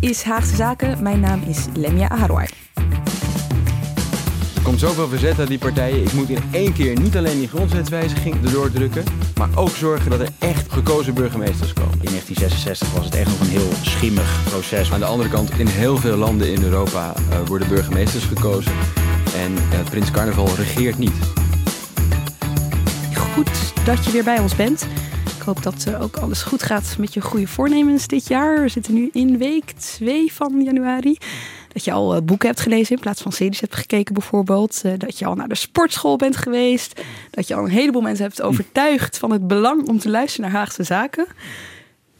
Is Haagse Zaken. Mijn naam is Lemia Aharwai. Er komt zoveel verzet aan die partijen. Ik moet in één keer niet alleen die grondwetswijziging erdoor drukken, maar ook zorgen dat er echt gekozen burgemeesters komen. In 1966 was het echt nog een heel schimmig proces. Aan de andere kant, in heel veel landen in Europa uh, worden burgemeesters gekozen. En uh, Prins Carnaval regeert niet. Goed dat je weer bij ons bent. Ik hoop dat uh, ook alles goed gaat met je goede voornemens dit jaar. We zitten nu in week 2 van januari. Dat je al uh, boeken hebt gelezen in plaats van series hebt gekeken bijvoorbeeld. Uh, dat je al naar de sportschool bent geweest. Dat je al een heleboel mensen hebt overtuigd van het belang om te luisteren naar Haagse Zaken.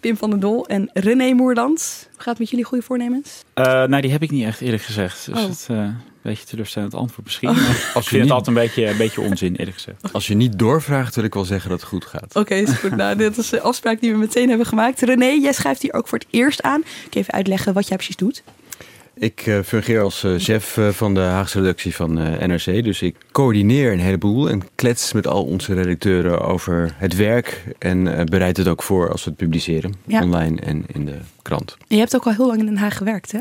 Pim van der Dol en René Moerland. Hoe gaat het met jullie goede voornemens? Uh, nou, die heb ik niet echt eerlijk gezegd. Dus Oh. het uh, een beetje teleurstellend antwoord misschien. Oh. Als Ik je, vind het niet, altijd een beetje, een beetje onzin, eerlijk gezegd. als je niet doorvraagt, wil ik wel zeggen dat het goed gaat. Oké, is goed. nou, dit is de afspraak die we meteen hebben gemaakt. René, jij schrijft hier ook voor het eerst aan. Ik even uitleggen wat jij precies doet. Ik uh, fungeer als uh, chef uh, van de Haagse redactie van NRC. Dus ik coördineer een heleboel en klets met al onze redacteuren over het werk. En bereid het ook voor als we het publiceren. Ja. Online en in de krant. En je hebt ook al heel lang in Den Haag gewerkt, hè?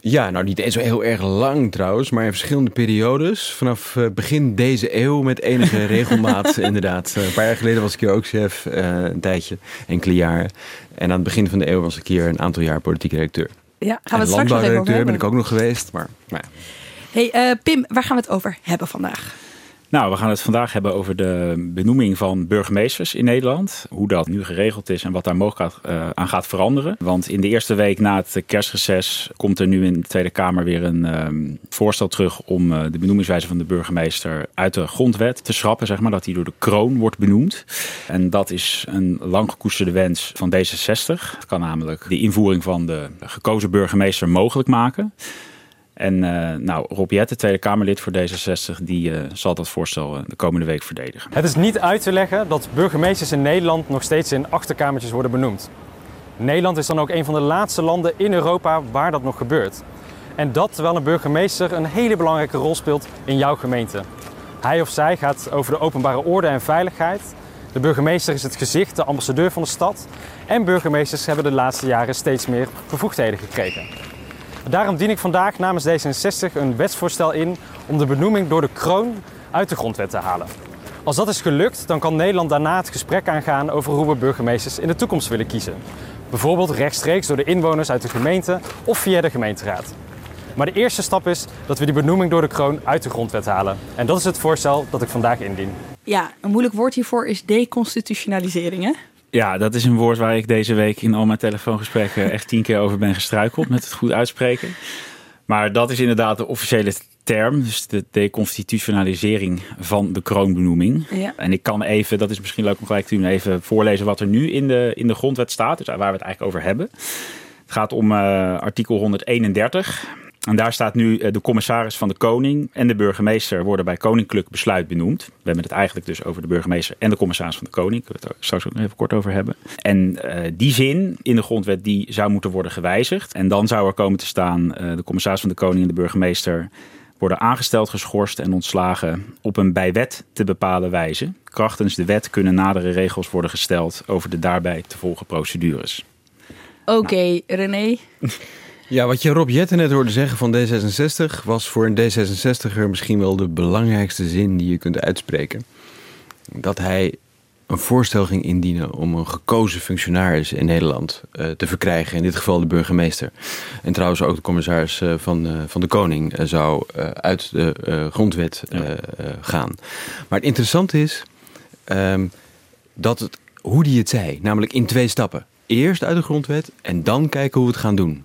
Ja, nou niet eens zo heel erg lang trouwens, maar in verschillende periodes. Vanaf begin deze eeuw met enige regelmaat inderdaad. Een paar jaar geleden was ik hier ook chef, een tijdje, enkele jaren. En aan het begin van de eeuw was ik hier een aantal jaar politiek redacteur. Ja, gaan we het straks nog even over hebben. ben ik ook nog geweest, maar... maar ja. Hey uh, Pim, waar gaan we het over hebben vandaag? Nou, we gaan het vandaag hebben over de benoeming van burgemeesters in Nederland. Hoe dat nu geregeld is en wat daar mogelijk uh, aan gaat veranderen. Want in de eerste week na het kerstreces komt er nu in de Tweede Kamer weer een um, voorstel terug om uh, de benoemingswijze van de burgemeester uit de grondwet te schrappen. Zeg maar, dat die door de kroon wordt benoemd. En dat is een lang gekoesterde wens van D66. Het kan namelijk de invoering van de gekozen burgemeester mogelijk maken. En uh, nou, Rob Jette, Tweede Kamerlid voor D66, die uh, zal dat voorstel uh, de komende week verdedigen. Het is niet uit te leggen dat burgemeesters in Nederland nog steeds in achterkamertjes worden benoemd. Nederland is dan ook een van de laatste landen in Europa waar dat nog gebeurt. En dat terwijl een burgemeester een hele belangrijke rol speelt in jouw gemeente. Hij of zij gaat over de openbare orde en veiligheid. De burgemeester is het gezicht, de ambassadeur van de stad. En burgemeesters hebben de laatste jaren steeds meer bevoegdheden gekregen. Daarom dien ik vandaag namens D66 een wetsvoorstel in om de benoeming door de kroon uit de grondwet te halen. Als dat is gelukt, dan kan Nederland daarna het gesprek aangaan over hoe we burgemeesters in de toekomst willen kiezen. Bijvoorbeeld rechtstreeks door de inwoners uit de gemeente of via de gemeenteraad. Maar de eerste stap is dat we die benoeming door de kroon uit de grondwet halen. En dat is het voorstel dat ik vandaag indien. Ja, een moeilijk woord hiervoor is deconstitutionalisering, hè? Ja, dat is een woord waar ik deze week in al mijn telefoongesprekken echt tien keer over ben gestruikeld met het goed uitspreken. Maar dat is inderdaad de officiële term, dus de deconstitutionalisering van de kroonbenoeming. Ja. En ik kan even, dat is misschien leuk om gelijk te doen, even voorlezen wat er nu in de, in de grondwet staat, dus waar we het eigenlijk over hebben. Het gaat om uh, artikel 131. En daar staat nu uh, de commissaris van de koning en de burgemeester worden bij koninklijk besluit benoemd. We hebben het eigenlijk dus over de burgemeester en de commissaris van de koning. Kunnen we het straks ook even kort over hebben. En uh, die zin in de grondwet die zou moeten worden gewijzigd. En dan zou er komen te staan uh, de commissaris van de koning en de burgemeester worden aangesteld, geschorst en ontslagen op een bij wet te bepalen wijze. Krachtens de wet kunnen nadere regels worden gesteld over de daarbij te volgen procedures. Oké. René. Ja, wat je Rob Jetten net hoorde zeggen van D66 was voor een D66er misschien wel de belangrijkste zin die je kunt uitspreken. Dat hij een voorstel ging indienen om een gekozen functionaris in Nederland uh, te verkrijgen. In dit geval de burgemeester. En trouwens ook de commissaris uh, van, uh, van de Koning zou uit de grondwet ja. gaan. Maar het interessante is um, dat het, hoe die het zei, namelijk in twee stappen. Eerst uit de grondwet en dan kijken hoe we het gaan doen.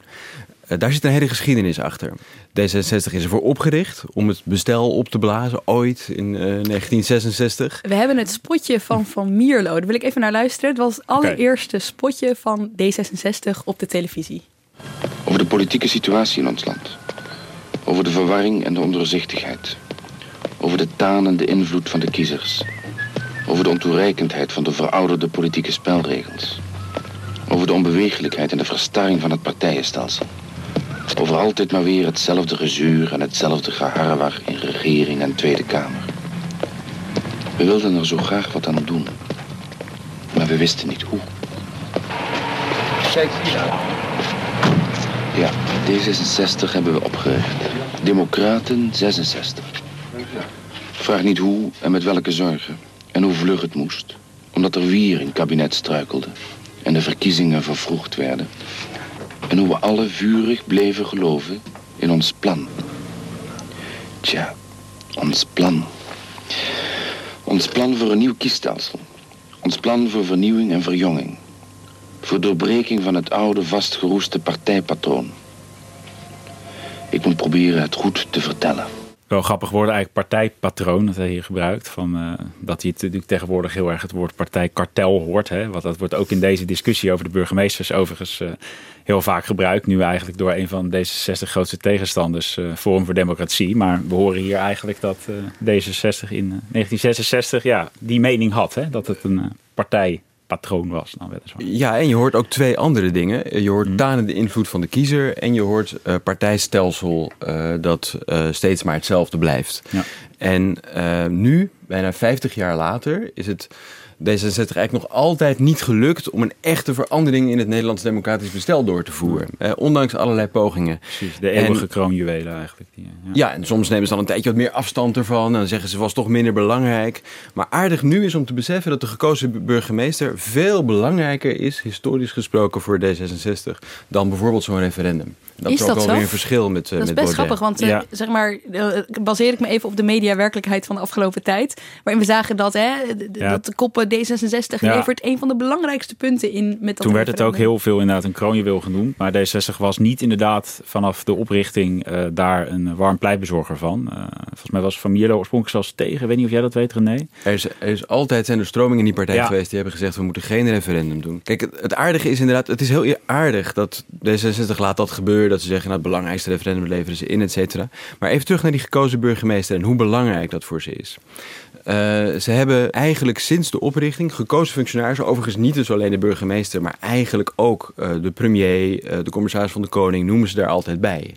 Uh, daar zit een hele geschiedenis achter. D66 is ervoor opgericht om het bestel op te blazen, ooit in uh, 1966. We hebben het spotje van Van Mierlo. Daar wil ik even naar luisteren. Het was het allereerste okay. spotje van D66 op de televisie. Over de politieke situatie in ons land. Over de verwarring en de ondoorzichtigheid. Over de tanende invloed van de kiezers. Over de ontoereikendheid van de verouderde politieke spelregels. Over de onbewegelijkheid en de verstarring van het partijenstelsel. Over altijd maar weer hetzelfde gezuur en hetzelfde geharrewar in regering en Tweede Kamer. We wilden er zo graag wat aan doen. Maar we wisten niet hoe. Kijk hier nou. Ja, D66 hebben we opgericht. Democraten 66. Vraag niet hoe en met welke zorgen. En hoe vlug het moest. Omdat er weer een kabinet struikelde. En de verkiezingen vervroegd werden. En hoe we alle vurig bleven geloven in ons plan. Tja, ons plan. Ons plan voor een nieuw kiesstelsel. Ons plan voor vernieuwing en verjonging. Voor doorbreking van het oude vastgeroeste partijpatroon. Ik moet proberen het goed te vertellen. Wel grappig worden eigenlijk partijpatroon, dat hij hier gebruikt. Van, uh, dat hij natuurlijk tegenwoordig heel erg het woord partijkartel hoort. Hè? Want dat wordt ook in deze discussie over de burgemeesters overigens uh, heel vaak gebruikt. Nu eigenlijk door een van deze 60 grootste tegenstanders, uh, Forum voor Democratie. Maar we horen hier eigenlijk dat D66 in 1966 ja, die mening had. Hè? Dat het een partij patroon was. Dan weliswaar. Ja, en je hoort ook twee andere dingen. Je hoort mm. de invloed van de kiezer en je hoort uh, partijstelsel uh, dat uh, steeds maar hetzelfde blijft. Ja. En nu, bijna 50 jaar later, is het D66 eigenlijk nog altijd niet gelukt om een echte verandering in het Nederlands democratisch bestel door te voeren. Eh, ondanks allerlei pogingen. Precies, de eeuwige en, kroonjuwelen eigenlijk. Ja. ja. en soms nemen ze dan een tijdje wat meer afstand ervan. En dan zeggen ze was toch minder belangrijk. Maar aardig nu is om te beseffen dat de gekozen burgemeester veel belangrijker is, historisch gesproken, voor D66 dan bijvoorbeeld zo'n referendum. Dat is, is ook wel weer een verschil met Dat is met best grappig, want uh, zeg maar, uh, baseer ik me even op de mediawerkelijkheid van de afgelopen tijd. Waarin we zagen dat, hè, ja. dat de koppen D66 ja. levert een van de belangrijkste punten in. Met dat Toen werd het ook heel veel inderdaad een kroonjuweel genoemd. Maar D66 was niet inderdaad vanaf de oprichting uh, daar een warm pleitbezorger van. volgens mij was Van oorspronkelijk zelfs tegen. Ik weet niet of jij dat weet, René? Er is, er is altijd zijn er stromingen in die partij geweest die hebben gezegd we moeten geen referendum doen. Kijk, het, het aardige is inderdaad, het is heel aardig dat D66 laat dat gebeuren dat ze zeggen, nou, het belangrijkste referendum leveren ze in, et cetera. Maar even terug naar die gekozen burgemeester en hoe belangrijk dat voor ze is. Uh, ze hebben eigenlijk sinds de oprichting gekozen functionarissen, overigens niet dus alleen de burgemeester, maar eigenlijk ook uh, de premier, uh, de commissaris van de koning, noemen ze daar altijd bij.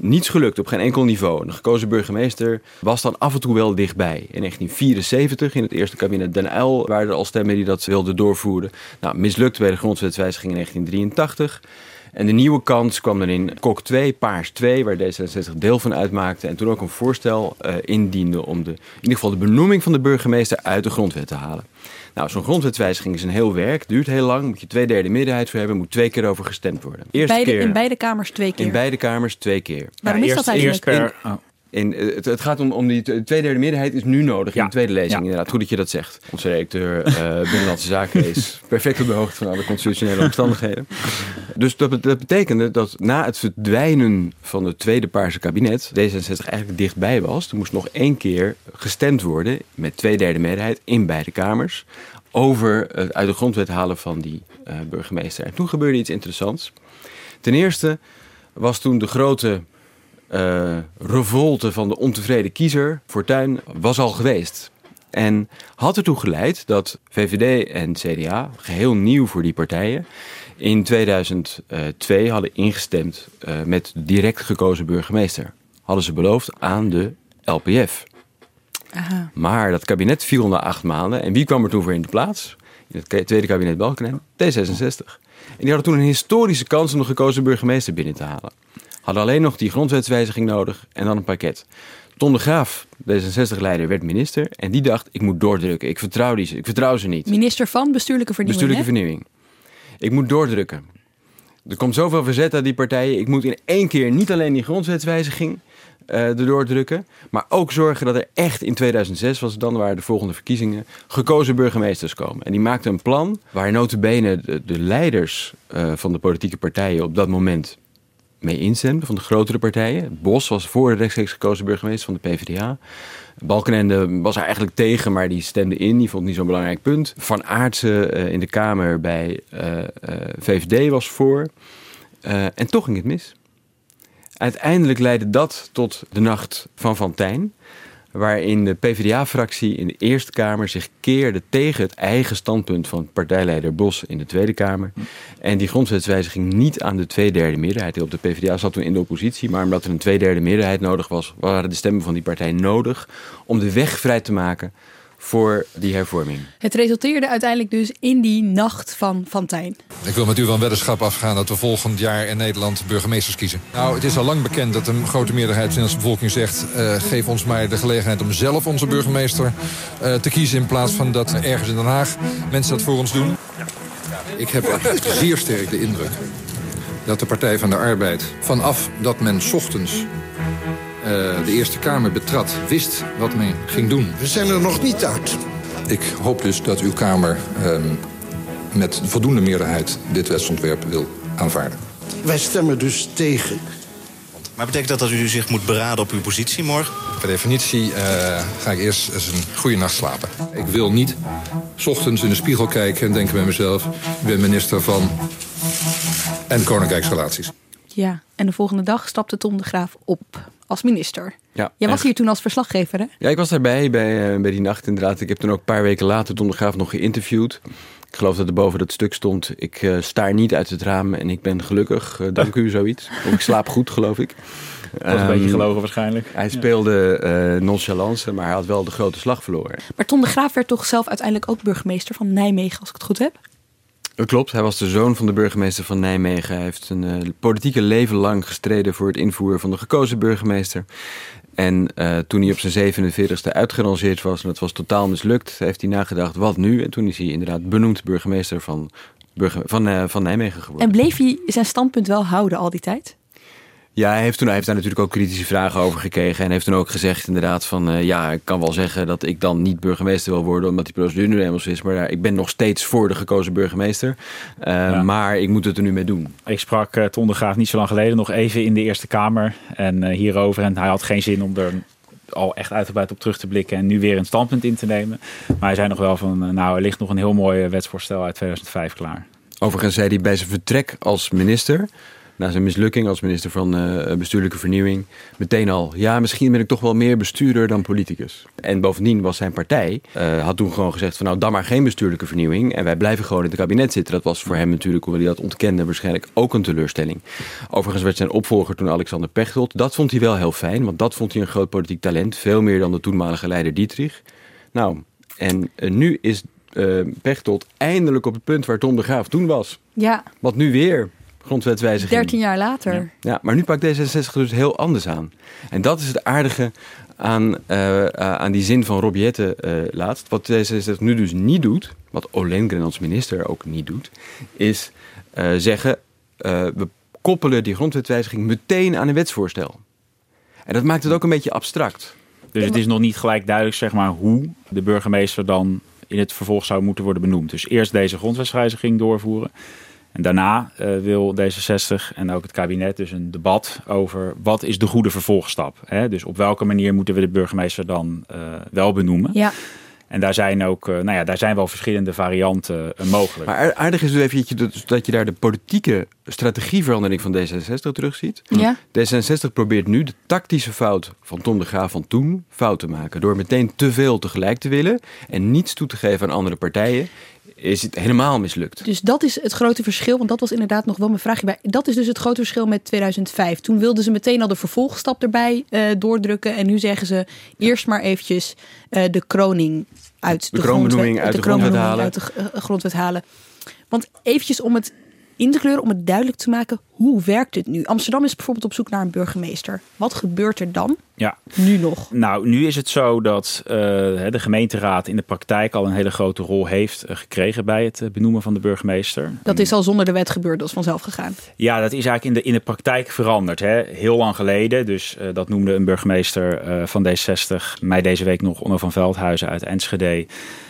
Niets gelukt op geen enkel niveau. De gekozen burgemeester was dan af en toe wel dichtbij. In 1974, in het eerste kabinet Den Uyl, waren er al stemmen die dat wilden doorvoeren. Nou, mislukt bij de grondwetswijziging in 1983. En de nieuwe kans kwam er in Kok 2, Paars 2, waar D66 deel van uitmaakte. En toen ook een voorstel uh, indiende om de, in ieder geval de benoeming van de burgemeester uit de grondwet te halen. Nou, zo'n grondwetswijziging is een heel werk, duurt heel lang, moet je twee derde meerderheid voor hebben, moet twee keer over gestemd worden. Eerste beide, keer, in beide kamers twee keer? In beide kamers twee keer. Waarom ja, is dat eigenlijk? Eerst per, oh. In, het, het, gaat om, om die tweederde meerderheid is nu nodig ja. in de tweede lezing. Ja. Inderdaad, goed dat je dat zegt. Onze redacteur uh, Binnenlandse Zaken is perfect op de hoogte van alle constitutionele omstandigheden. Dus dat, dat betekende dat na het verdwijnen van het tweede Paarse kabinet D66 eigenlijk dichtbij was. Er moest nog één keer gestemd worden met tweederde meerderheid in beide kamers over het uit de grondwet halen van die uh, burgemeester. En toen gebeurde iets interessants. Ten eerste was toen de grote uh, revolte van de ontevreden kiezer, Fortuyn, was al geweest. En had ertoe geleid dat VVD en CDA, geheel nieuw voor die partijen, in 2002 hadden ingestemd uh, met direct gekozen burgemeester. Hadden ze beloofd aan de LPF. Aha. Maar dat kabinet viel na acht maanden. En wie kwam er toen voor in de plaats? In het tweede kabinet Balkenende? D66. En die hadden toen een historische kans om de gekozen burgemeester binnen te halen hadden alleen nog die grondwetswijziging nodig en dan een pakket. Ton de Graaf, D66-leider, werd minister en die dacht: ik moet doordrukken. Ik vertrouw, die, ik vertrouw ze niet. Minister van Bestuurlijke Vernieuwing. Bestuurlijke Vernieuwing. Ik moet doordrukken. Er komt zoveel verzet uit die partijen. Ik moet in één keer niet alleen die grondwetswijziging uh, erdoor drukken, maar ook zorgen dat er echt in 2006, was het dan waren de volgende verkiezingen, gekozen burgemeesters komen. En die maakten een plan waar notabene de, de leiders uh, van de politieke partijen op dat moment mee van de grotere partijen. Bos was voor de rechtstreeks gekozen burgemeester van de PvdA. Balkenende was er eigenlijk tegen, maar die stemde in. Die vond het niet zo'n belangrijk punt. Van Aartsen uh, in de Kamer bij uh, uh, VVD was voor. en toch ging het mis. Uiteindelijk leidde dat tot de nacht van Fantijn waarin de PvdA-fractie in de Eerste Kamer zich keerde tegen het eigen standpunt van partijleider Bos in de Tweede Kamer. En die grondwetswijziging niet aan de tweederde meerderheid. Op de PvdA zat toen in de oppositie, maar omdat er een tweederde meerderheid nodig was, waren de stemmen van die partij nodig om de weg vrij te maken voor die hervorming. Het resulteerde uiteindelijk dus in die nacht van Fantijn. Ik wil met u van weddenschap afgaan dat we volgend jaar in Nederland burgemeesters kiezen. Nou, het is al lang bekend dat een grote meerderheid van de Nederlandse bevolking zegt... Uh, geef ons maar de gelegenheid om zelf onze burgemeester uh, te kiezen... in plaats van dat ergens in Den Haag mensen dat voor ons doen. Ik heb zeer sterk de indruk dat de Partij van de Arbeid... vanaf dat men ochtends uh, de Eerste Kamer betrad, wist wat men ging doen. We zijn er nog niet uit. Ik hoop dus dat uw Kamer uh, met voldoende meerderheid dit wetsontwerp wil aanvaarden. Wij stemmen dus tegen. Maar betekent dat dat u zich moet beraden op uw positie morgen? Per definitie uh, ga ik eerst eens een goede nacht slapen. Ik wil niet s ochtends in de spiegel kijken en denken bij mezelf... ik ben minister van... en koninkrijksrelaties. Ja, en de volgende dag stapte Tom de Graaf op als minister. Ja, Jij was hier toen als verslaggever, hè? Ja, ik was daarbij bij, uh, bij die nacht inderdaad. Ik heb toen ook een paar weken later Tom de Graaf nog geïnterviewd. Ik geloof dat er boven dat stuk stond... ik uh, staar niet uit het raam en ik ben gelukkig. Uh, dank u, zoiets. Of ik slaap goed, geloof ik. Dat was een beetje gelogen waarschijnlijk. Hij speelde uh, nonchalance, maar hij had wel de grote slag verloren. Maar Tom de Graaf werd toch zelf uiteindelijk ook burgemeester van Nijmegen, als ik het goed heb? Dat klopt, hij was de zoon van de burgemeester van Nijmegen. Hij heeft een uh, politieke leven lang gestreden voor het invoeren van de gekozen burgemeester. En uh, toen hij op zijn 47ste uitgerangeerd was, en dat was totaal mislukt, heeft hij nagedacht, wat nu? En toen is hij inderdaad benoemd burgemeester van, van, uh, van Nijmegen geworden. En bleef hij zijn standpunt wel houden al die tijd? Ja, hij heeft, toen, hij heeft daar natuurlijk ook kritische vragen over gekregen. En heeft toen ook gezegd inderdaad van... Uh, ja, ik kan wel zeggen dat ik dan niet burgemeester wil worden... omdat die procedure nu eenmaal is. Maar ik ben nog steeds voor de gekozen burgemeester. Uh, ja. Maar ik moet het er nu mee doen. Ik sprak uh, Ton de Graaf niet zo lang geleden nog even in de Eerste Kamer. En hierover. En hij had geen zin om er al echt uitgebreid op terug te blikken... en nu weer een standpunt in te nemen. Maar hij zei nog wel van... nou, er ligt nog een heel mooi wetsvoorstel uit 2005 klaar. Overigens zei hij bij zijn vertrek als minister na zijn mislukking als minister van uh, bestuurlijke vernieuwing meteen al, ja, misschien ben ik toch wel meer bestuurder dan politicus. En bovendien was zijn partij, uh, had toen gewoon gezegd van nou, dan maar geen bestuurlijke vernieuwing en wij blijven gewoon in het kabinet zitten. Dat was voor hem natuurlijk, hoewel hij dat ontkende, waarschijnlijk ook een teleurstelling. Overigens werd zijn opvolger toen Alexander Pechtold, dat vond hij wel heel fijn, want dat vond hij een groot politiek talent, veel meer dan de toenmalige leider Dietrich. Nou, en uh, nu is Pechtold eindelijk op het punt waar Tom de Graaf toen was. Ja. Wat nu weer grondwetswijziging. 13 jaar later. Ja. ja, maar nu pakt D66 dus heel anders aan. En dat is het aardige aan, uh, uh, aan die zin van Rob Jette uh, laatst. Wat D66 nu dus niet doet, wat Olengren als minister ook niet doet, is zeggen, we koppelen die grondwetswijziging meteen aan een wetsvoorstel. En dat maakt het ook een beetje abstract. Dus het is nog niet gelijk duidelijk zeg maar, hoe de burgemeester dan in het vervolg zou moeten worden benoemd. Dus eerst deze grondwetswijziging doorvoeren. En daarna uh, wil D66 en ook het kabinet dus een debat over wat is de goede vervolgstap. Hè? Dus op welke manier moeten we de burgemeester dan uh, wel benoemen. Ja. En daar zijn ook, uh, nou ja, daar zijn wel verschillende varianten mogelijk. Maar aardig is dus even dat, dat je daar de politieke strategieverandering van D66 terugziet. Ja. D66 probeert nu de tactische fout van Tom de Graaf van toen fout te maken. Door meteen te veel tegelijk te willen en niets toe te geven aan andere partijen is het helemaal mislukt. Dus dat is het grote verschil, want dat was inderdaad nog wel mijn vraagje bij. Dat is dus het grote verschil met 2005. Toen wilden ze meteen al de vervolgstap erbij uh, doordrukken. En nu zeggen ze eerst maar eventjes uh, de kroning uit de, de kroonbenoeming uit de, de, grondwet halen. Uit de uh, grondwet halen. Want eventjes om het in te kleuren, om het duidelijk te maken, hoe werkt het nu? Amsterdam is bijvoorbeeld op zoek naar een burgemeester. Wat gebeurt er dan? Ja. Nu nog? Nou, nu is het zo dat uh, de gemeenteraad in de praktijk al een hele grote rol heeft uh, gekregen bij het uh, benoemen van de burgemeester. Dat is al zonder de wet gebeurd, dat is vanzelf gegaan. Ja, dat is eigenlijk in de, in de praktijk veranderd. Hè. Heel lang geleden, dus dat noemde een burgemeester van D60 mij deze week nog Onno van Veldhuizen uit Enschede.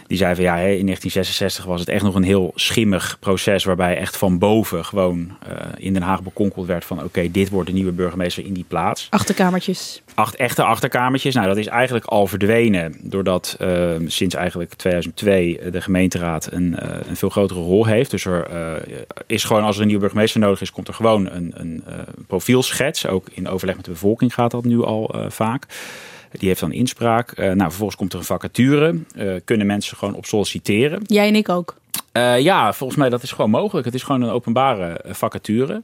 Die zei van ja, in 1966 was het echt nog een heel schimmig proces. Waarbij echt van boven gewoon uh, in Den Haag bekonkeld werd van oké, dit wordt de nieuwe burgemeester in die plaats. Achterkamertjes. Acht echte achterkamertjes. Nou, dat is eigenlijk al verdwenen. Doordat uh, sinds eigenlijk 2002 de gemeenteraad een, uh, een veel grotere rol heeft. Dus er is gewoon als er een nieuwe burgemeester nodig is, komt er gewoon een, een profielschets. Ook in overleg met de bevolking gaat dat nu al vaak. Die heeft dan inspraak. Uh, nou, vervolgens komt er een vacature. Uh, kunnen mensen gewoon op solliciteren. Jij en ik ook. Uh, ja, volgens mij dat is gewoon mogelijk. Het is gewoon een openbare vacature.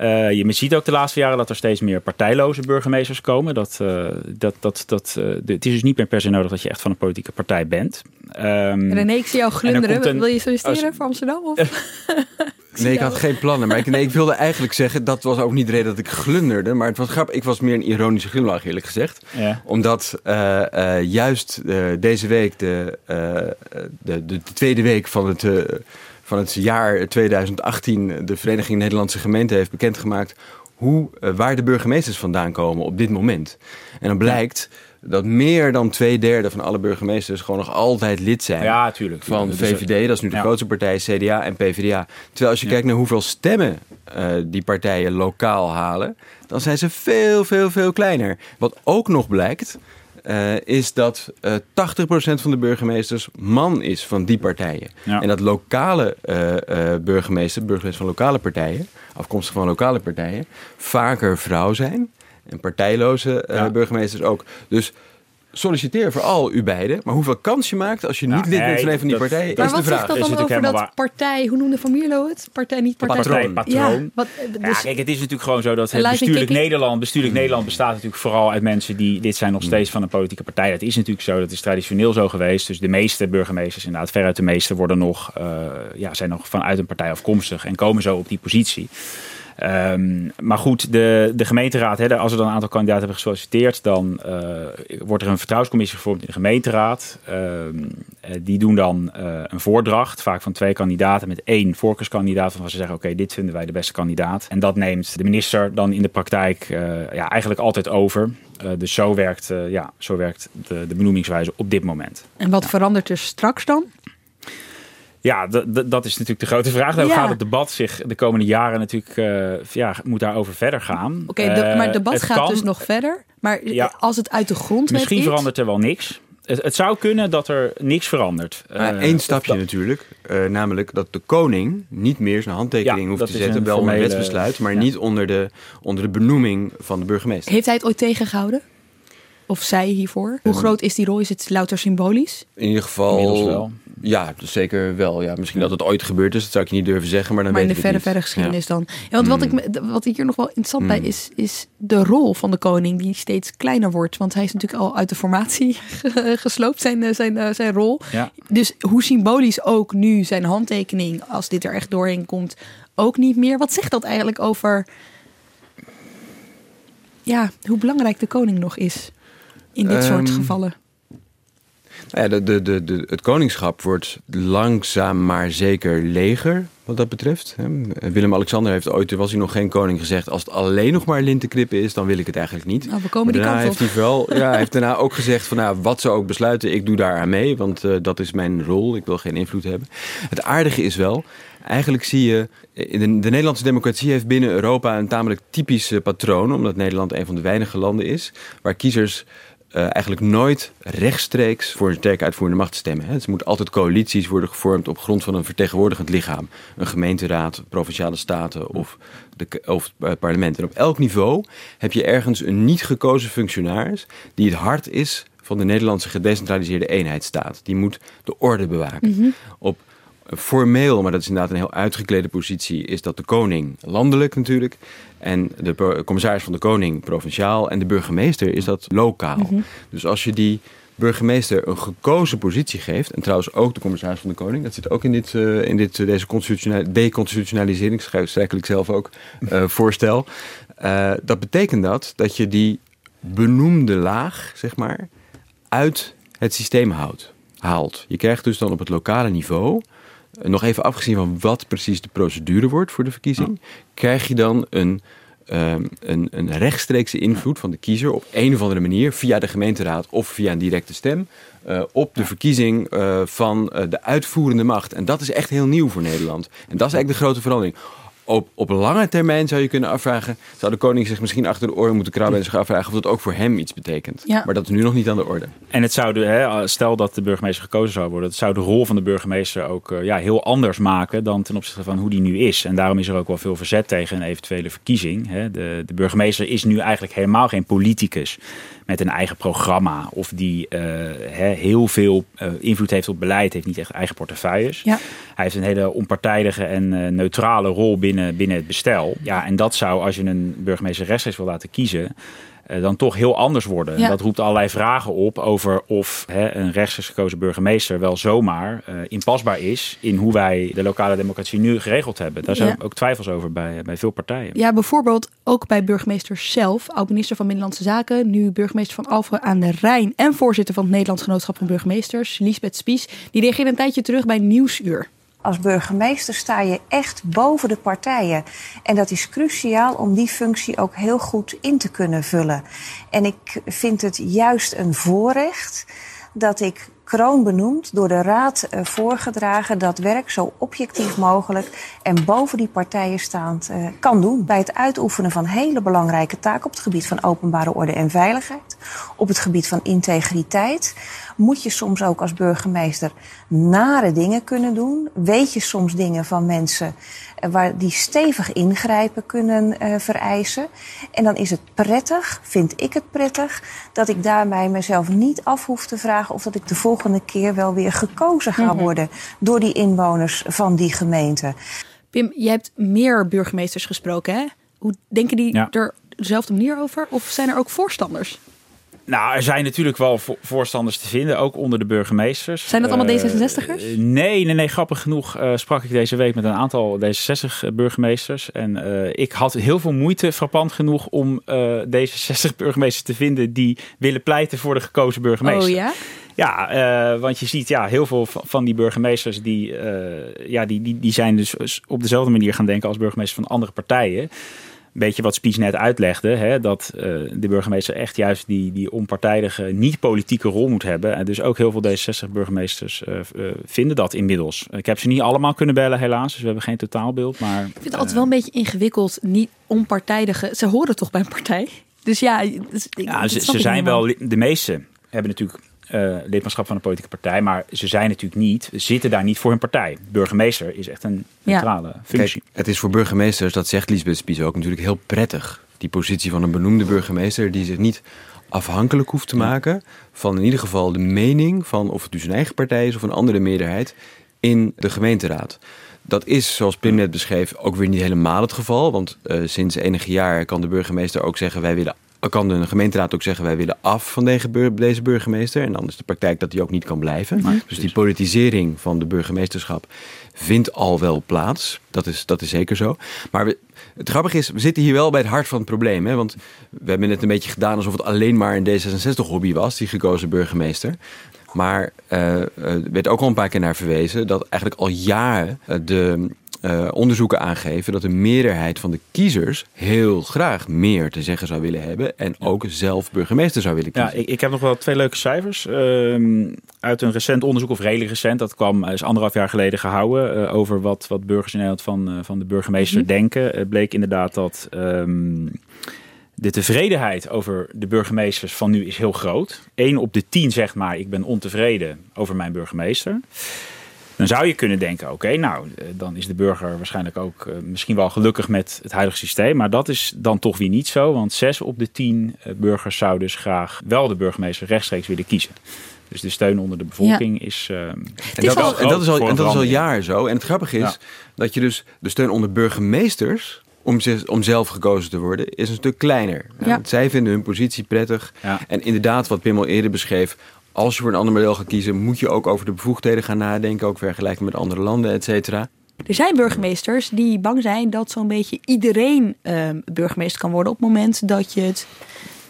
Uh, je ziet ook de laatste jaren dat er steeds meer partijloze burgemeesters komen. Dat, uh, dat, dat, dat, uh, de, het is dus niet meer per se nodig dat je echt van een politieke partij bent. Um, René, ik zie jou glunderen. Een, Wil je solliciteren voor Amsterdam? Of? nee, ik had geen plannen. Maar ik, nee, ik wilde eigenlijk zeggen, dat was ook niet de reden dat ik glunderde. Maar het was grappig. Ik was meer een ironische glimlach, eerlijk gezegd. Ja. Omdat juist deze week, de, de, de, de, tweede week van het van het jaar 2018 de Vereniging Nederlandse Gemeenten heeft bekendgemaakt hoe, waar de burgemeesters vandaan komen op dit moment. En dan blijkt dat meer dan twee derde van alle burgemeesters gewoon nog altijd lid zijn ja, tuurlijk, van de VVD. Dat is nu de ja. grootste partij, CDA en PvdA. Terwijl als je ja. kijkt naar hoeveel stemmen uh, die partijen lokaal halen, dan zijn ze veel, veel, veel kleiner. Wat ook nog blijkt, uh, is dat uh, 80% van de burgemeesters man is van die partijen. Ja. En dat lokale uh, burgemeesters, burgemeesters van lokale partijen, afkomstig van lokale partijen, vaker vrouw zijn. En partijloze ja. burgemeesters ook. Dus solliciteer vooral u beiden. Maar hoeveel kans je maakt als je niet lid bent van een van die partijen, maar is de vraag. Maar wat zegt dat dan over dat waar. partij, hoe noemde Van Mierlo het? Partij, niet partij. Patroon. patroon. Ja, wat, Ja, dus, kijk, het is natuurlijk gewoon zo dat het bestuurlijk. Nederland, bestuurlijk Nederland bestaat natuurlijk vooral uit mensen die dit zijn nog steeds van een politieke partij. Dat is natuurlijk zo, dat is traditioneel zo geweest. Dus de meeste burgemeesters, inderdaad, veruit de meeste, worden nog, uh, ja, zijn nog vanuit een partij afkomstig en komen zo op die positie. Um, maar goed, de, de gemeenteraad, hè, als er dan een aantal kandidaten hebben gesolliciteerd, dan uh, wordt er een vertrouwenscommissie gevormd in de gemeenteraad. Um, die doen dan uh, een voordracht, vaak van twee kandidaten met één voorkeurskandidaat, waarvan ze zeggen: Oké, okay, dit vinden wij de beste kandidaat. En dat neemt de minister dan in de praktijk uh, ja, eigenlijk altijd over. dus zo werkt, ja, zo werkt de, de benoemingswijze op dit moment. En wat ja. verandert er straks dan? Ja, dat is natuurlijk de grote vraag. Ja. gaat het debat zich de komende jaren natuurlijk, uh, ja, moet daarover verder gaan. Oké, de- Eh, maar het debat het gaat kan- dus nog verder. Maar Ja. als het uit de grondwet Misschien is... verandert er wel niks. Het, het zou kunnen dat er niks verandert. Maar Eh, één of stapje dat- natuurlijk, eh, namelijk dat de koning niet meer zijn handtekening Ja, hoeft te zetten, een wel onder formele- wetsbesluit, maar ja. niet onder de, onder de benoeming van de burgemeester. Heeft hij het ooit tegengehouden? Of zij hiervoor? Hoe groot is die rol? Is het louter symbolisch? In ieder geval. Wel. Ja, dus zeker wel. Ja, misschien dat het ooit gebeurd is, dat zou ik je niet durven zeggen, maar dan maar in de verre, niet. verre geschiedenis Ja. dan. Ja, want wat, Mm. ik, me- wat ik hier nog wel interessant bij Mm. is, is de rol van de koning die steeds kleiner wordt. Want hij is natuurlijk al uit de formatie gesloopt, zijn, eh, zijn, eh, zijn rol. Ja. Dus hoe symbolisch ook nu zijn handtekening, als dit er echt doorheen komt, ook niet meer. Wat zegt dat eigenlijk over ja, hoe belangrijk de koning nog is in dit soort Ehm, gevallen? Nou ja, de, de, de, de, het koningschap wordt langzaam maar zeker leger, wat dat betreft. Willem-Alexander heeft ooit, toen was hij nog geen koning, gezegd... als het alleen nog maar lintenknippen is, dan wil ik het eigenlijk niet. Nou, we komen die daarna kant op. heeft hij wel, ja, hij heeft daarna ook gezegd van nou, wat ze ook besluiten, ik doe daar aan mee, want eh, dat is mijn rol. Ik wil geen invloed hebben. Het aardige is wel, eigenlijk zie je, in de, de Nederlandse democratie heeft binnen Europa een tamelijk typisch eh, patroon, omdat Nederland een van de weinige landen is waar kiezers eh, eigenlijk nooit rechtstreeks voor een sterke uitvoerende macht stemmen. Hè. Er moeten altijd coalities worden gevormd op grond van een vertegenwoordigend lichaam. Een gemeenteraad, provinciale staten of, de, of het parlement. En op elk niveau heb je ergens een niet gekozen functionaris die het hart is van de Nederlandse gedecentraliseerde eenheidsstaat. Die moet de orde bewaken. Op formeel, maar dat is inderdaad een heel uitgeklede positie, is dat de koning landelijk natuurlijk. En de commissaris van de koning provinciaal. En de burgemeester is dat lokaal. Dus als je die burgemeester een gekozen positie geeft. En trouwens ook de commissaris van de koning. Dat zit ook in, dit, eh, in dit, eh, deze constitutionali- deconstitutionalisering. Schrijf ik zelf ook eh, voorstel. Dat betekent dat dat je die benoemde laag, zeg maar, uit het systeem houdt, haalt. Je krijgt dus dan op het lokale niveau, nog even afgezien van wat precies de procedure wordt voor de verkiezing, krijg je dan een, ehm, een, een rechtstreekse invloed van de kiezer op een of andere manier, via de gemeenteraad of via een directe stem, eh, op de verkiezing eh, van eh, de uitvoerende macht. En dat is echt heel nieuw voor Nederland. En dat is eigenlijk de grote verandering op, op lange termijn zou je kunnen afvragen... zou de koning zich misschien achter de oren moeten krabben... en zich afvragen of dat ook voor hem iets betekent. Ja. Maar dat is nu nog niet aan de orde. En het zou de, hè, stel dat de burgemeester gekozen zou worden... het zou de rol van de burgemeester ook eh, ja, heel anders maken... dan ten opzichte van hoe die nu is. En daarom is er ook wel veel verzet tegen een eventuele verkiezing. Hè. De, de burgemeester is nu eigenlijk helemaal geen politicus met een eigen programma of die uh, heel veel uh, invloed heeft op beleid, heeft niet echt eigen portefeuilles. Ja. Hij heeft een hele onpartijdige en uh, neutrale rol binnen, binnen het bestel. Ja, en dat zou, als je een burgemeester rechtstreeks wil laten kiezen, dan toch heel anders worden. Ja. Dat roept allerlei vragen op over of hè, een rechtstreeks gekozen burgemeester wel zomaar uh, inpasbaar is in hoe wij de lokale democratie nu geregeld hebben. Daar zijn Ja. ook twijfels over bij, bij veel partijen. Ja, bijvoorbeeld ook bij burgemeesters zelf. Oud-minister van Binnenlandse Zaken, nu burgemeester van Alphen aan de Rijn... en voorzitter van het Nederlands Genootschap van Burgemeesters, Liesbeth Spies... die reageerde een tijdje terug bij Nieuwsuur. Als burgemeester sta je echt boven de partijen. En dat is cruciaal om die functie ook heel goed in te kunnen vullen. En ik vind het juist een voorrecht dat ik kroonbenoemd door de raad uh, voorgedragen dat werk zo objectief mogelijk en boven die partijen staand uh, kan doen. Bij het uitoefenen van hele belangrijke taken op het gebied van openbare orde en veiligheid, op het gebied van integriteit, moet je soms ook als burgemeester nare dingen kunnen doen. Weet je soms dingen van mensen uh, waar die stevig ingrijpen kunnen vereisen. En dan is het prettig, vind ik het prettig, dat ik daarbij mezelf niet af hoef te vragen of dat ik de volgende keer wel weer gekozen ga Mhm. worden door die inwoners van die gemeente. Pim, je hebt meer burgemeesters gesproken, hè? Hoe denken die Ja. er dezelfde manier over? Of zijn er ook voorstanders? Nou, er zijn natuurlijk wel vo- voorstanders te vinden, ook onder de burgemeesters. Zijn dat allemaal Eh, D66'ers? nee, nee, nee. Grappig genoeg eh, sprak ik deze week met een aantal D66-burgemeesters. En eh, ik had heel veel moeite, frappant genoeg, om eh D66-burgemeesters te vinden die willen pleiten voor de gekozen burgemeester. Oh ja? Ja, want je ziet ja, heel veel van die burgemeesters die, ja, die, die, die zijn dus op dezelfde manier gaan denken als burgemeesters van andere partijen. Beetje wat Spies net uitlegde, hè, dat eh, de burgemeester echt juist die, die onpartijdige, niet-politieke rol moet hebben. En dus ook heel veel D66-burgemeesters eh, eh, vinden dat inmiddels. Ik heb ze niet allemaal kunnen bellen, helaas, dus we hebben geen totaalbeeld. Maar Ik vind het altijd wel een beetje ingewikkeld, niet onpartijdige. Ze horen toch bij een partij? Dus ja, dus ik- Ja, dat ze, zijn helemaal. wel, de meeste hebben natuurlijk eh, lidmaatschap van een politieke partij, maar ze zijn natuurlijk niet, zitten daar niet voor hun partij. Burgemeester is echt een Ja. centrale functie. Kijk, het is voor burgemeesters, dat zegt Lisbeth Spies ook, natuurlijk heel prettig. Die positie van een benoemde burgemeester die zich niet afhankelijk hoeft te maken van in ieder geval de mening van of het dus een eigen partij is of een andere meerderheid in de gemeenteraad. Dat is, zoals Pim net beschreef, ook weer niet helemaal het geval. Want eh, sinds enige jaar kan de burgemeester ook zeggen: wij willen. Kan de gemeenteraad ook zeggen: wij willen af van deze, bur- deze burgemeester. En dan is de praktijk dat die ook niet kan blijven. dus die politisering van de burgemeesterschap vindt al wel plaats. Dat is, dat is zeker zo. Maar we, het grappige is, we zitten hier wel bij het hart van het probleem. Hè? Want we hebben net een beetje gedaan alsof het alleen maar een D66-hobby was, die gekozen burgemeester. Maar eh, eh, er werd ook al een paar keer naar verwezen dat eigenlijk al jaren eh, de eh, onderzoeken aangeven dat de meerderheid van de kiezers heel graag meer te zeggen zou willen hebben en ook zelf burgemeester zou willen Ja, kiezen. ik, ik heb nog wel twee leuke cijfers. Ehm, uit een recent onderzoek, of redelijk recent, dat kwam is anderhalf jaar geleden gehouden, eh, over wat, wat burgers in Nederland van, eh, van de burgemeester Mhm. denken. Het bleek inderdaad dat ehm, de tevredenheid over de burgemeesters van nu is heel groot. Eén op de tien zegt maar, ik ben ontevreden over mijn burgemeester. Dan zou je kunnen denken, oké, nou, eh, dan is de burger waarschijnlijk ook eh, misschien wel gelukkig met het huidige systeem. Maar dat is dan toch weer niet zo, want zes op de tien eh, burgers zouden dus graag wel de burgemeester rechtstreeks willen kiezen. Dus de steun onder de bevolking is. eh, En is dat, is, en dat is al, en dat is al jaar zo. En het grappige is Ja. dat je dus de steun onder burgemeesters om, om zelf gekozen te worden, is een stuk kleiner. Ja. Want zij vinden hun positie prettig. Ja. En inderdaad, wat Pim al eerder beschreef, als je voor een ander model gaat kiezen, moet je ook over de bevoegdheden gaan nadenken, ook vergelijken met andere landen, et cetera. Er zijn burgemeesters die bang zijn dat zo'n beetje iedereen ehm, burgemeester kan worden op het moment dat je het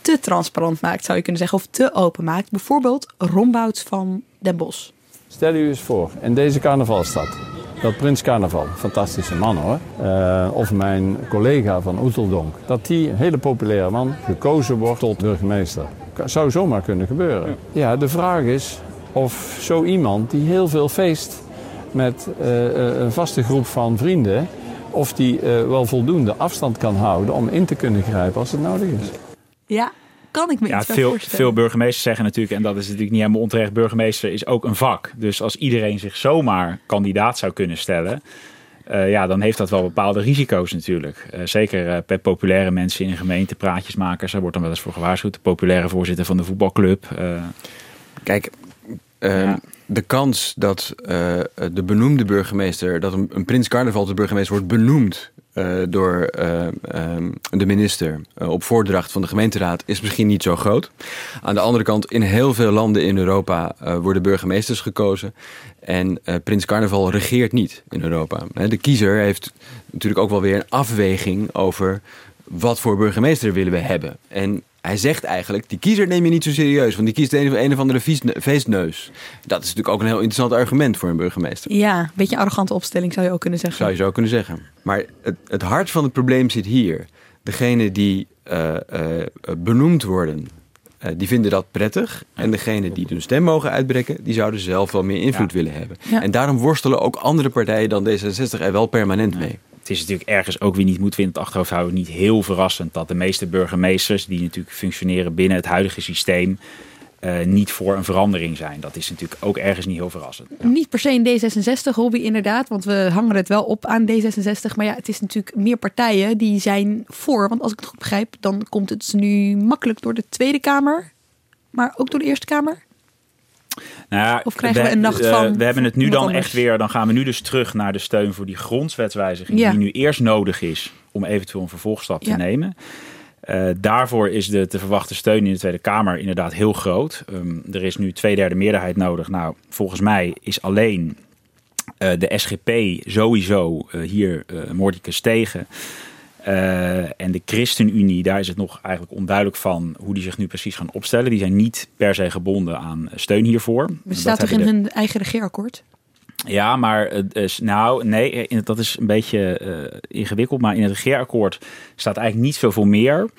te transparant maakt, zou je kunnen zeggen, of te open maakt. Bijvoorbeeld Rombouts van Den Bosch. Stel u eens voor, in deze carnavalstad. dat Prins Carnaval, fantastische man hoor, uh, of mijn collega van Oeteldonk, dat die hele populaire man gekozen wordt tot burgemeester. Zou zomaar kunnen gebeuren. Ja, de vraag is of zo iemand die heel veel feest met uh, een vaste groep van vrienden, of die uh, wel voldoende afstand kan houden om in te kunnen grijpen als het nodig is. Ja, kan ik me ja, iets veel, voorstellen. veel burgemeesters zeggen natuurlijk, en dat is natuurlijk niet helemaal onterecht, burgemeester is ook een vak. Dus als iedereen zich zomaar kandidaat zou kunnen stellen, uh, ja, dan heeft dat wel bepaalde risico's natuurlijk. Uh, zeker uh, bij populaire mensen in een gemeente, praatjesmakers, daar wordt dan wel eens voor gewaarschuwd. De populaire voorzitter van de voetbalclub. Kijk, ja. de kans dat de benoemde burgemeester, dat een, een prins carnaval de burgemeester wordt benoemd uh, door uh, um, de minister uh, op voordracht van de gemeenteraad is misschien niet zo groot. Aan de andere kant, in heel veel landen in Europa worden burgemeesters gekozen. En Prins Carnaval regeert niet in Europa. De kiezer heeft natuurlijk ook wel weer een afweging over wat voor burgemeester willen we hebben. En hij zegt eigenlijk, die kiezer neem je niet zo serieus, want die kiest een, een of andere feestneus. Dat is natuurlijk ook een heel interessant argument voor een burgemeester. Ja, een beetje een arrogante opstelling zou je ook kunnen zeggen. Zou je zo kunnen zeggen. Maar het, het hart van het probleem zit hier. Degene die uh, uh, benoemd worden, uh, die vinden dat prettig. En degene die hun stem mogen uitbrengen, die zouden zelf wel meer invloed ja. willen hebben. Ja. En daarom worstelen ook andere partijen dan D66 er wel permanent mee het is natuurlijk ergens ook weer niet, moeten we in het achterhoofd houden, niet heel verrassend dat de meeste burgemeesters, die natuurlijk functioneren binnen het huidige systeem, uh, niet voor een verandering zijn. Dat is natuurlijk ook ergens niet heel verrassend. Niet per se een D66 hobby inderdaad, want we hangen het wel op aan D66. Maar ja, het is natuurlijk meer partijen die zijn voor. Want als ik het goed begrijp, dan komt het nu makkelijk door de Tweede Kamer, maar ook door de Eerste Kamer. Nou ja, of krijgen we, we een nacht van? Uh, we hebben het nu dan anders? echt weer. Dan gaan we nu dus terug naar de steun voor die grondwetswijziging. Ja. Die nu eerst nodig is om eventueel een vervolgstap Ja. te nemen. Uh, daarvoor is de te verwachte steun in de Tweede Kamer inderdaad heel groot. Um, er is nu twee derde meerderheid nodig. Nou, volgens mij is alleen uh, de SGP sowieso hier uh, mordicus tegen. Uh, en de ChristenUnie, daar is het nog eigenlijk onduidelijk van hoe die zich nu precies gaan opstellen. Die zijn niet per se gebonden aan steun hiervoor. Het staat toch in de... hun eigen regeerakkoord? Ja, maar nou, nee, dat is een beetje uh, ingewikkeld. Maar in het regeerakkoord staat eigenlijk niet zoveel meer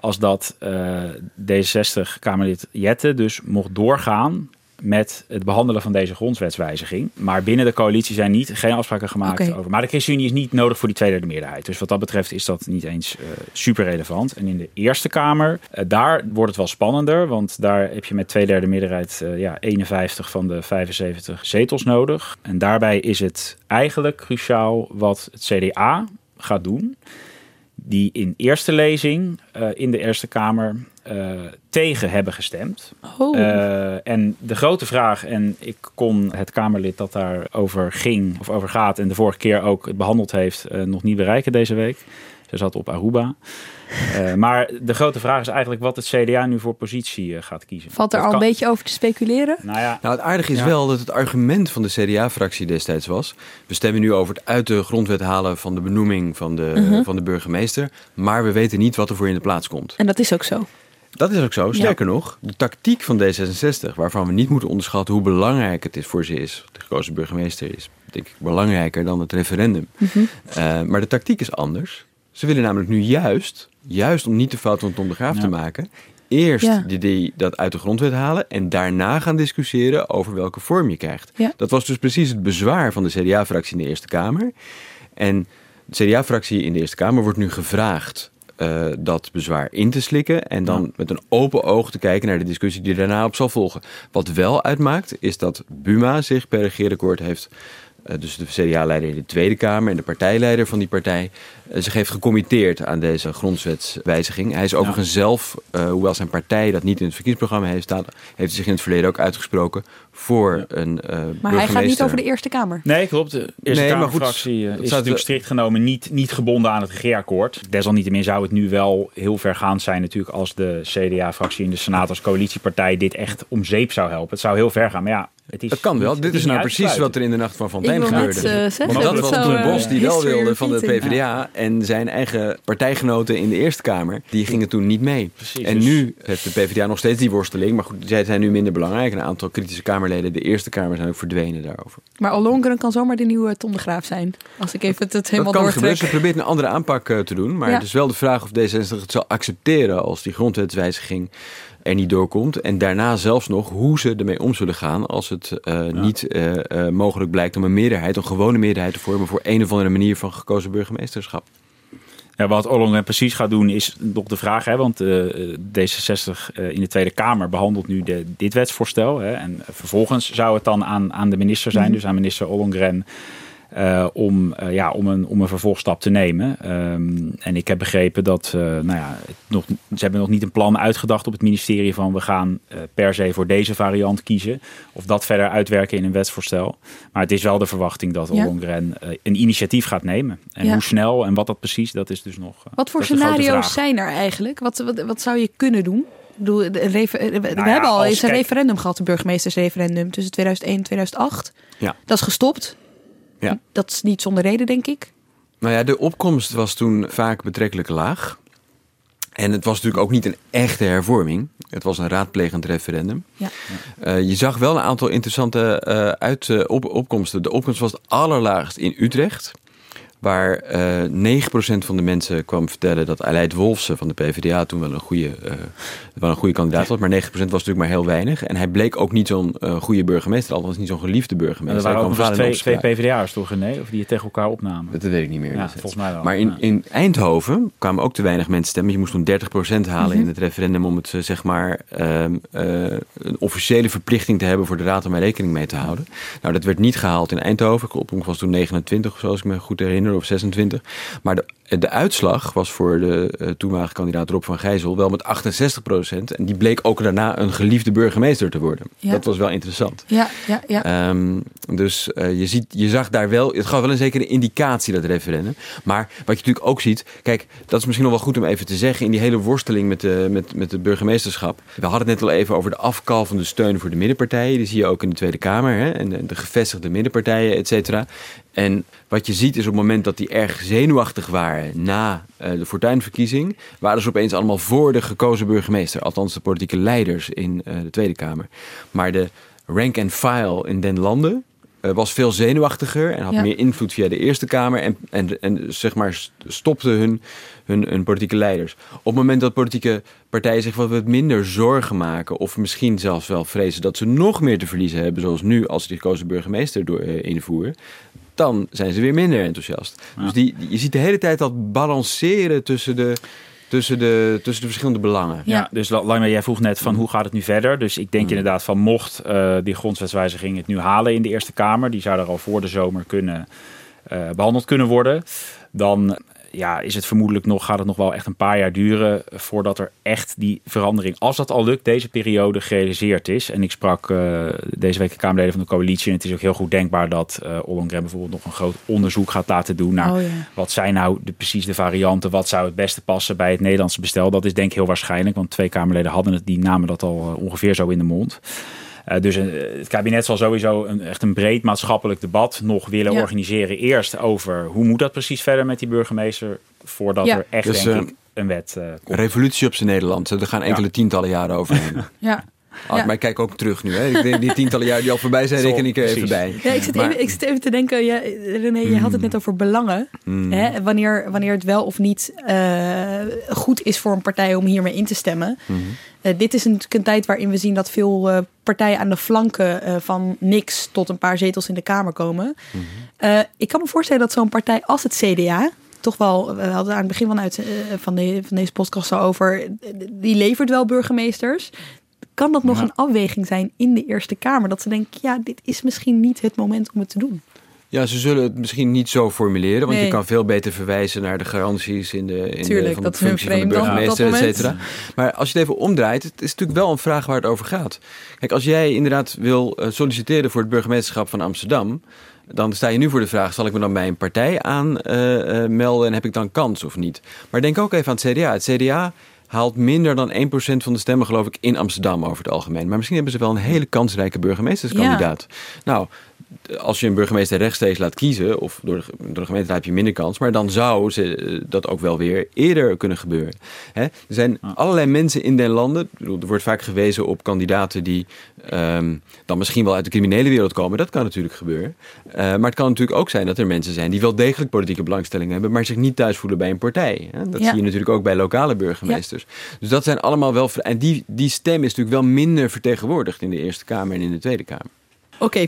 als dat uh, D66-Kamerlid Jette dus mocht doorgaan met het behandelen van deze grondwetswijziging. Maar binnen de coalitie zijn niet, geen afspraken gemaakt over. Maar de ChristenUnie is niet nodig voor die tweederde meerderheid. Dus wat dat betreft is dat niet eens uh, super relevant. En in de Eerste Kamer, uh, daar wordt het wel spannender. Want daar heb je met tweederde meerderheid uh, ja, 51 van de 75 zetels nodig. En daarbij is het eigenlijk cruciaal wat het CDA gaat doen. Die in eerste lezing uh, in de Eerste Kamer uh, tegen hebben gestemd. Oh. Uh, en de grote vraag, en ik kon het Kamerlid dat daarover ging of over gaat en de vorige keer ook het behandeld heeft, nog niet bereiken deze week. Ze zat op Aruba. Uh, maar de grote vraag is eigenlijk wat het CDA nu voor positie uh, gaat kiezen. Valt er Dat al kan- een beetje over te speculeren? Nou ja, Nou, het aardige is Ja. wel dat het argument van de CDA-fractie destijds was... we stemmen nu over het uit de grondwet halen van de benoeming van de, Mhm. van de burgemeester... maar we weten niet wat er voor in de plaats komt. En dat is ook zo. Dat is ook zo. Sterker nog, de tactiek van D66, waarvan we niet moeten onderschatten hoe belangrijk het is voor ze is. De gekozen burgemeester is, denk ik, belangrijker dan het referendum. Mhm. Uh, maar de tactiek is anders. Ze willen namelijk nu juist, juist om niet de fout van Tom de Graaf Ja. te maken, eerst Ja. die, die, dat uit de grondwet halen en daarna gaan discussiëren over welke vorm je krijgt. Ja. Dat was dus precies het bezwaar van de CDA-fractie in de Eerste Kamer. En de CDA-fractie in de Eerste Kamer wordt nu gevraagd uh, dat bezwaar in te slikken en dan Ja. met een open oog te kijken naar de discussie die daarna op zal volgen. Wat wel uitmaakt, is dat Buma zich per regeerakkoord heeft, uh, dus de CDA-leider in de Tweede Kamer en de partijleider van die partij, uh, zich heeft gecommitteerd aan deze grondwetswijziging. Hij is overigens zelf, uh, hoewel zijn partij dat niet in het verkiezingsprogramma heeft staan, heeft hij zich in het verleden ook uitgesproken voor een uh, Maar hij gaat niet over de Eerste Kamer. Nee, klopt. De Eerste Nee, Kamerfractie uh, is staat natuurlijk strikt genomen niet, niet gebonden aan het regeerakkoord. Desalniettemin zou het nu wel heel vergaand zijn natuurlijk als de CDA-fractie in de Senaat als coalitiepartij dit echt om zeep zou helpen. Het zou heel ver gaan. Maar ja, Het is Dat kan wel. niet- Dit is nou precies wat er in de nacht van net, gebeurde. eh, zeggen, Want dat was toen eh, Bos die wel wilde van de. PvdA. En zijn eigen partijgenoten in de Eerste Kamer, die gingen toen niet mee. Precies, en dus- nu heeft de PvdA nog steeds die worsteling. Maar goed, zij zijn nu minder belangrijk. Een aantal kritische Kamerleden, de Eerste Kamer, zijn ook verdwenen daarover. Maar Ollongren kan zomaar de nieuwe Tom de Graaf zijn. Als ik even het, het helemaal dat kan gebeuren. Ze probeert een andere aanpak eh, te doen. Maar Ja. het is wel de vraag of D66 het zal accepteren als die grondwetswijziging er niet doorkomt. En daarna zelfs nog hoe ze ermee om zullen gaan als het eh, niet eh, eh, mogelijk blijkt om een meerderheid, een gewone meerderheid te vormen voor een of andere manier van gekozen burgemeesterschap. Ja, wat Ollongren precies gaat doen is nog de vraag. Hè, want eh, D66 eh, in de Tweede Kamer behandelt nu de, dit wetsvoorstel. Hè, en vervolgens zou het dan aan, aan de minister zijn, Mhm. dus aan minister Ollongren... eh, om, eh, ja, om, een, om een vervolgstap te nemen. Ehm, en ik heb begrepen dat eh, nou ja, nog, ze hebben nog niet een plan uitgedacht op het ministerie van we gaan per se voor deze variant kiezen. Of dat verder uitwerken in een wetsvoorstel. Maar het is wel de verwachting dat Ja. Ollongren een initiatief gaat nemen. En Ja. hoe snel en wat dat precies, dat is dus nog. Wat voor scenario's zijn er eigenlijk? Wat, wat, wat zou je kunnen doen? Bedoel, we Nou ja, hebben al eens een kijk- referendum gehad, een burgemeestersreferendum tussen 2001 en 2008. Ja. Dat is gestopt. Ja. Dat is niet zonder reden, denk ik. Nou ja, de opkomst was toen vaak betrekkelijk laag. En het was natuurlijk ook niet een echte hervorming. Het was een raadplegend referendum. Ja. Eh, je zag wel een aantal interessante eh, uit, eh, op, opkomsten. De opkomst was het allerlaagst in Utrecht. Waar eh 9% van de mensen kwam vertellen dat Aleid Wolfsen van de PvdA toen wel een goede, wel een goede kandidaat was. Maar 9% was natuurlijk maar heel weinig. En hij bleek ook niet zo'n eh, goede burgemeester, althans niet zo'n geliefde En burgemeester. er waren ook nog twee, twee. PvdA'ers toch? Of die het tegen elkaar opnamen. Dat weet ik niet meer. Ja, destijds. volgens mij wel. Maar in, in Eindhoven kwamen ook te weinig mensen stemmen. Je moest toen 30% halen Mhm. in het referendum om het zeg maar ehm, eh, een officiële verplichting te hebben voor de raad om er rekening mee te houden. Nou, dat werd niet gehaald in Eindhoven. De opkomst was toen 29 of zo, als ik me goed herinner, of 26. Maar de, de uitslag was voor de eh, toenmalige kandidaat Rob van Gijzel wel met 68%. En die bleek ook daarna een geliefde burgemeester te worden. Ja. Dat was wel interessant. Ja, ja, ja. Ehm, dus eh, je, ziet, je zag daar wel, het gaf wel een zekere indicatie, dat referendum. Maar wat je natuurlijk ook ziet, kijk, dat is misschien nog wel goed om even te zeggen, in die hele worsteling met de, met, met het burgemeesterschap. We hadden het net al even over de afkalvende steun voor de middenpartijen. Die zie je ook in de Tweede Kamer, hè, en de, de gevestigde middenpartijen, et cetera. En wat je ziet is op het moment dat die erg zenuwachtig waren na eh, de fortuinverkiezing, waren ze opeens allemaal voor de gekozen burgemeester. Althans de politieke leiders in eh, de Tweede Kamer. Maar de rank and file in den landen eh, was veel zenuwachtiger en had Ja. meer invloed via de Eerste Kamer en, en, en zeg maar st- stopte hun, hun, hun politieke leiders. Op het moment dat politieke partijen zich wat minder zorgen maken of misschien zelfs wel vrezen dat ze nog meer te verliezen hebben, zoals nu als ze die gekozen burgemeester door, invoeren, dan zijn ze weer minder enthousiast. Dus die, je ziet de hele tijd dat balanceren tussen de, tussen de, tussen de verschillende belangen. Ja, dus La- Lange, jij vroeg net van hoe gaat het nu verder? Dus ik denk inderdaad van mocht eh, die grondwetswijziging het nu halen in de Eerste Kamer, die zou er al voor de zomer kunnen eh, behandeld kunnen worden, dan ja, is het vermoedelijk nog, gaat het nog wel echt een paar jaar duren voordat er echt die verandering, als dat al lukt, deze periode gerealiseerd is. En ik sprak eh, deze week de Kamerleden van de coalitie en het is ook heel goed denkbaar dat eh Ollongren bijvoorbeeld nog een groot onderzoek gaat laten doen naar Oh, ja. wat zijn nou de, precies de varianten? Wat zou het beste passen bij het Nederlandse bestel? Dat is denk ik heel waarschijnlijk, want twee Kamerleden hadden het, die namen dat al eh, ongeveer zo in de mond. Eh, dus eh, het kabinet zal sowieso een, echt een breed maatschappelijk debat nog willen Ja. organiseren. Eerst over hoe moet dat precies verder met die burgemeester, voordat Ja. er echt Dus, denk eh, ik een wet eh, komt. Revolutie op zijn Nederland. Er gaan enkele tientallen jaren overheen. ja. Ah, Ja. Maar ik kijk ook terug nu. Hè. Ik denk die tientallen jaar die al voorbij zijn, Zo, reken ik er even bij. Ja, ik, zit Maar- even, ik zit even te denken, ja, René, je had het net over belangen. Mm. Hè? Wanneer, wanneer het wel of niet eh, goed is voor een partij om hiermee in te stemmen. Mhm. Eh, dit is natuurlijk een tijd waarin we zien dat veel eh, partijen aan de flanken eh, van niks tot een paar zetels in de Kamer komen. Ik kan me voorstellen dat zo'n partij als het CDA, toch wel, we hadden aan het begin van, uit, van, de, van deze podcast al over, die levert wel burgemeesters. Kan dat nog Ja. een afweging zijn in de Eerste Kamer? Dat ze denken, ja, dit is misschien niet het moment om het te doen. Ja, ze zullen het misschien niet zo formuleren, want Nee. je kan veel beter verwijzen naar de garanties in de, in Tuurlijk, de, van dat de functie van de burgemeester, et cetera. Maar als je het even omdraait, het is natuurlijk wel een vraag waar het over gaat. Kijk, als jij inderdaad wil eh, solliciteren voor het burgemeesterschap van Amsterdam, dan sta je nu voor de vraag: zal ik me dan bij een partij aanmelden en heb ik dan kans of niet? Maar denk ook even aan het CDA. Het CDA haalt minder dan 1% van de stemmen, geloof ik, in Amsterdam over het algemeen. Maar misschien hebben ze wel een hele kansrijke burgemeesterskandidaat. Nou, als je een burgemeester rechtstreeks laat kiezen, of door de, door de gemeente heb je minder kans, maar dan zou ze, eh, dat ook wel weer eerder kunnen gebeuren. Hè? Er zijn allerlei mensen in den landen, er wordt vaak gewezen op kandidaten die um, dan misschien wel uit de criminele wereld komen. Dat kan natuurlijk gebeuren. Uh, maar het kan natuurlijk ook zijn dat er mensen zijn die wel degelijk politieke belangstelling hebben, maar zich niet thuis voelen bij een partij. Hè? Dat zie je natuurlijk ook bij lokale burgemeesters. Dus dat zijn allemaal wel. En die, die stem is natuurlijk wel minder vertegenwoordigd in de Eerste Kamer en in de Tweede Kamer. Oké,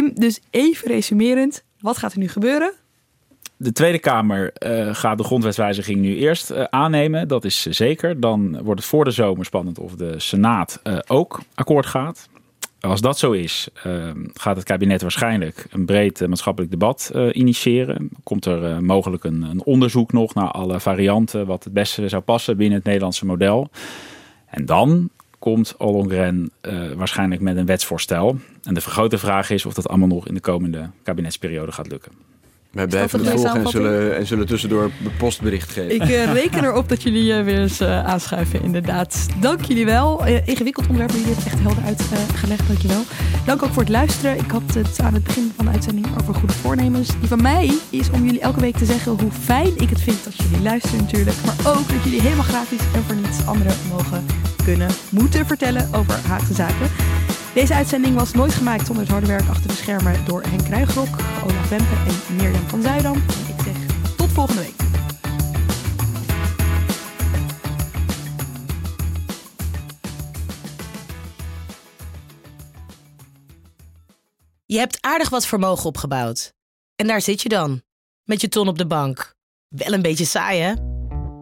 Dus even resumerend. Wat gaat er nu gebeuren? De Tweede Kamer uh, gaat de grondwetswijziging nu eerst uh, aannemen. Dat is zeker. Dan wordt het voor de zomer spannend of de Senaat uh, ook akkoord gaat. Als dat zo is, gaat het kabinet waarschijnlijk een breed maatschappelijk debat initiëren. Komt er mogelijk een, een, onderzoek nog naar alle varianten, wat het beste zou passen binnen het Nederlandse model. En dan komt Ollongren uh, waarschijnlijk met een wetsvoorstel. En de grote vraag is of dat allemaal nog in de komende kabinetsperiode gaat lukken. Wij blijven het volgen en zullen, en zullen tussendoor postbericht geven. Ik uh, reken erop dat jullie uh, weer eens uh, aanschuiven, inderdaad. Dank jullie wel. ingewikkeld onderwerp, maar jullie hebben het echt helder uitgelegd. Dank je wel. Dank ook voor het luisteren. Ik had het aan het begin van de uitzending over goede voornemens. Die van mij is om jullie elke week te zeggen hoe fijn ik het vind dat jullie luisteren natuurlijk. Maar ook dat jullie helemaal gratis en voor niets anderen mogen kunnen, moeten vertellen over Haagse zaken. Deze uitzending was nooit gemaakt zonder het harde werk achter de schermen door Henk Kruijgrok, Olaf Wempe en Mirjam van Zuidam. En ik zeg tot volgende week. Je hebt aardig wat vermogen opgebouwd. En daar zit je dan, met je ton op de bank. Wel een beetje saai, hè?